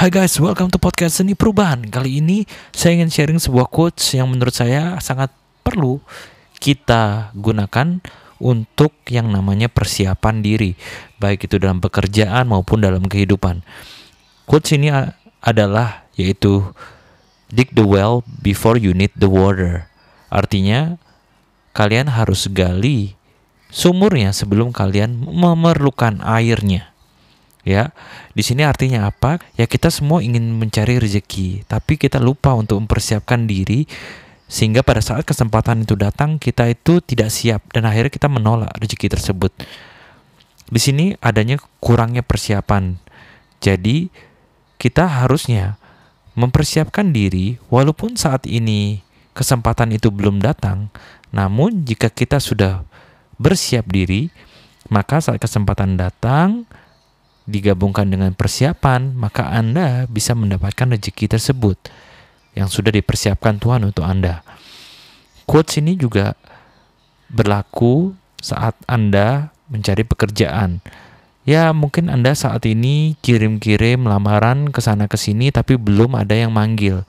Hai guys, welcome to podcast Seni Perubahan. Kali ini saya ingin sharing sebuah quotes yang menurut saya sangat perlu kita gunakan untuk yang namanya persiapan diri, baik itu dalam pekerjaan maupun dalam kehidupan. Quotes ini adalah yaitu dig the well before you need the water. Artinya kalian harus gali sumurnya sebelum kalian memerlukan airnya. Ya, di sini artinya apa? Ya kita semua ingin mencari rezeki, tapi kita lupa untuk mempersiapkan diri sehingga pada saat kesempatan itu datang kita itu tidak siap dan akhirnya kita menolak rezeki tersebut. Di sini adanya kurangnya persiapan. Jadi kita harusnya mempersiapkan diri walaupun saat ini kesempatan itu belum datang, namun jika kita sudah bersiap diri, maka saat kesempatan datang digabungkan dengan persiapan, maka Anda bisa mendapatkan rezeki tersebut yang sudah dipersiapkan Tuhan untuk Anda. Quotes ini juga berlaku saat Anda mencari pekerjaan. Ya, mungkin Anda saat ini kirim-kirim lamaran ke sana ke sini tapi belum ada yang manggil.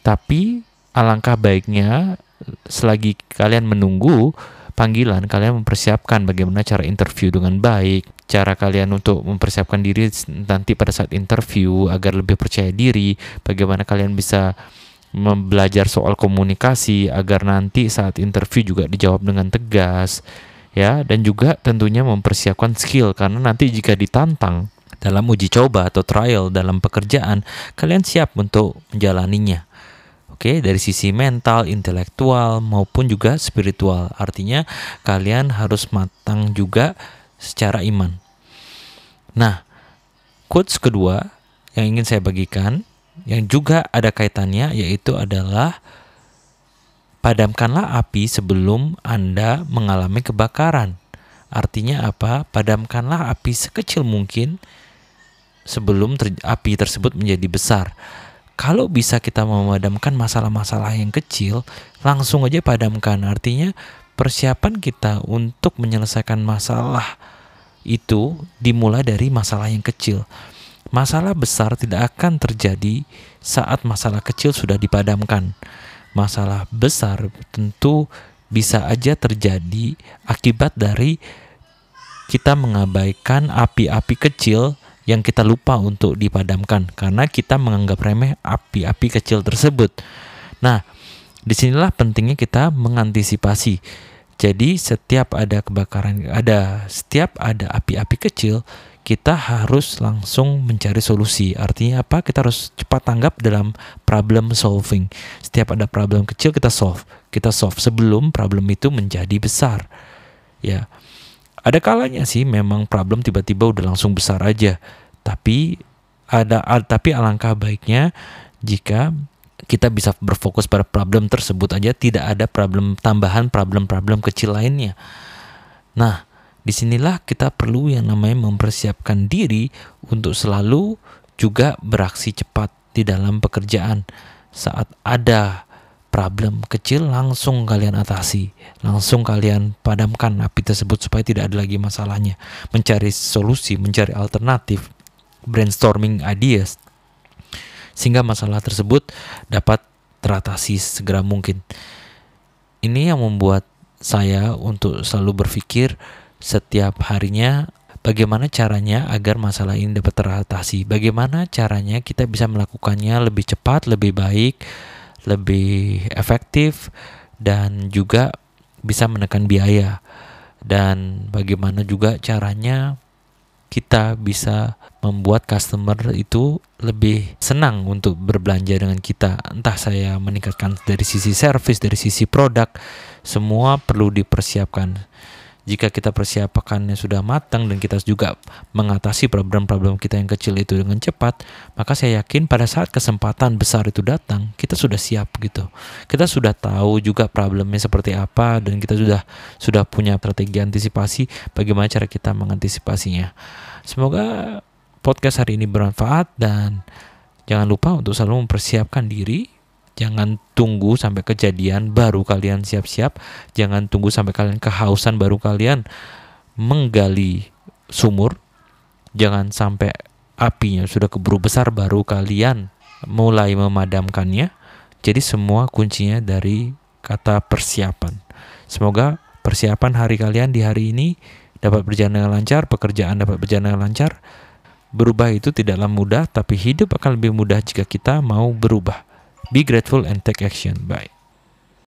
Tapi alangkah baiknya selagi kalian menunggu panggilan, kalian mempersiapkan bagaimana cara interview dengan baik, cara kalian untuk mempersiapkan diri nanti pada saat interview agar lebih percaya diri, bagaimana kalian bisa belajar soal komunikasi agar nanti saat interview juga dijawab dengan tegas ya. Dan juga tentunya mempersiapkan skill karena nanti jika ditantang dalam uji coba atau trial dalam pekerjaan kalian siap untuk menjalaninya Oke, dari sisi mental, intelektual maupun juga spiritual. Artinya kalian harus matang juga secara iman. Nah, quotes kedua yang ingin saya bagikan yang juga ada kaitannya yaitu adalah padamkanlah api sebelum Anda mengalami kebakaran. Artinya apa? Padamkanlah api sekecil mungkin sebelum ter api tersebut menjadi besar. Kalau bisa kita memadamkan masalah-masalah yang kecil, langsung aja padamkan. Artinya persiapan kita untuk menyelesaikan masalah itu dimulai dari masalah yang kecil. Masalah besar tidak akan terjadi saat masalah kecil sudah dipadamkan. Masalah besar tentu bisa aja terjadi akibat dari kita mengabaikan api-api kecil yang kita lupa untuk dipadamkan karena kita menganggap remeh api-api kecil tersebut. Nah, di sinilah pentingnya kita mengantisipasi jadi setiap ada kebakaran, ada setiap ada api-api kecil, kita harus langsung mencari solusi. Artinya apa? Kita harus cepat tanggap dalam problem solving. Setiap ada problem kecil kita solve, kita solve sebelum problem itu menjadi besar. Ya. Ada kalanya sih memang problem tiba-tiba udah langsung besar aja. Tapi ada tapi alangkah baiknya jika kita bisa berfokus pada problem tersebut aja tidak ada problem tambahan problem-problem kecil lainnya. Nah, di sinilah kita perlu yang namanya mempersiapkan diri untuk selalu juga beraksi cepat di dalam pekerjaan. Saat ada problem kecil langsung kalian atasi, langsung kalian padamkan api tersebut supaya tidak ada lagi masalahnya. Mencari solusi, mencari alternatif, brainstorming ideas sehingga masalah tersebut dapat teratasi segera mungkin. Ini yang membuat saya untuk selalu berpikir setiap harinya bagaimana caranya agar masalah ini dapat teratasi. Bagaimana caranya kita bisa melakukannya lebih cepat, lebih baik, lebih efektif dan juga bisa menekan biaya. Dan bagaimana juga caranya kita bisa membuat customer itu lebih senang untuk berbelanja dengan kita. Entah saya meningkatkan dari sisi service, dari sisi produk, semua perlu dipersiapkan. Jika kita persiapkannya sudah matang dan kita juga mengatasi problem-problem kita yang kecil itu dengan cepat, maka saya yakin pada saat kesempatan besar itu datang, kita sudah siap gitu. Kita sudah tahu juga problemnya seperti apa dan kita sudah sudah punya strategi antisipasi bagaimana cara kita mengantisipasinya. Semoga podcast hari ini bermanfaat dan jangan lupa untuk selalu mempersiapkan diri Jangan tunggu sampai kejadian baru kalian siap-siap. Jangan tunggu sampai kalian kehausan baru kalian menggali sumur. Jangan sampai apinya sudah keburu besar baru kalian mulai memadamkannya. Jadi semua kuncinya dari kata persiapan. Semoga persiapan hari kalian di hari ini dapat berjalan dengan lancar, pekerjaan dapat berjalan dengan lancar. Berubah itu tidaklah mudah, tapi hidup akan lebih mudah jika kita mau berubah. Be grateful and take action. Bye.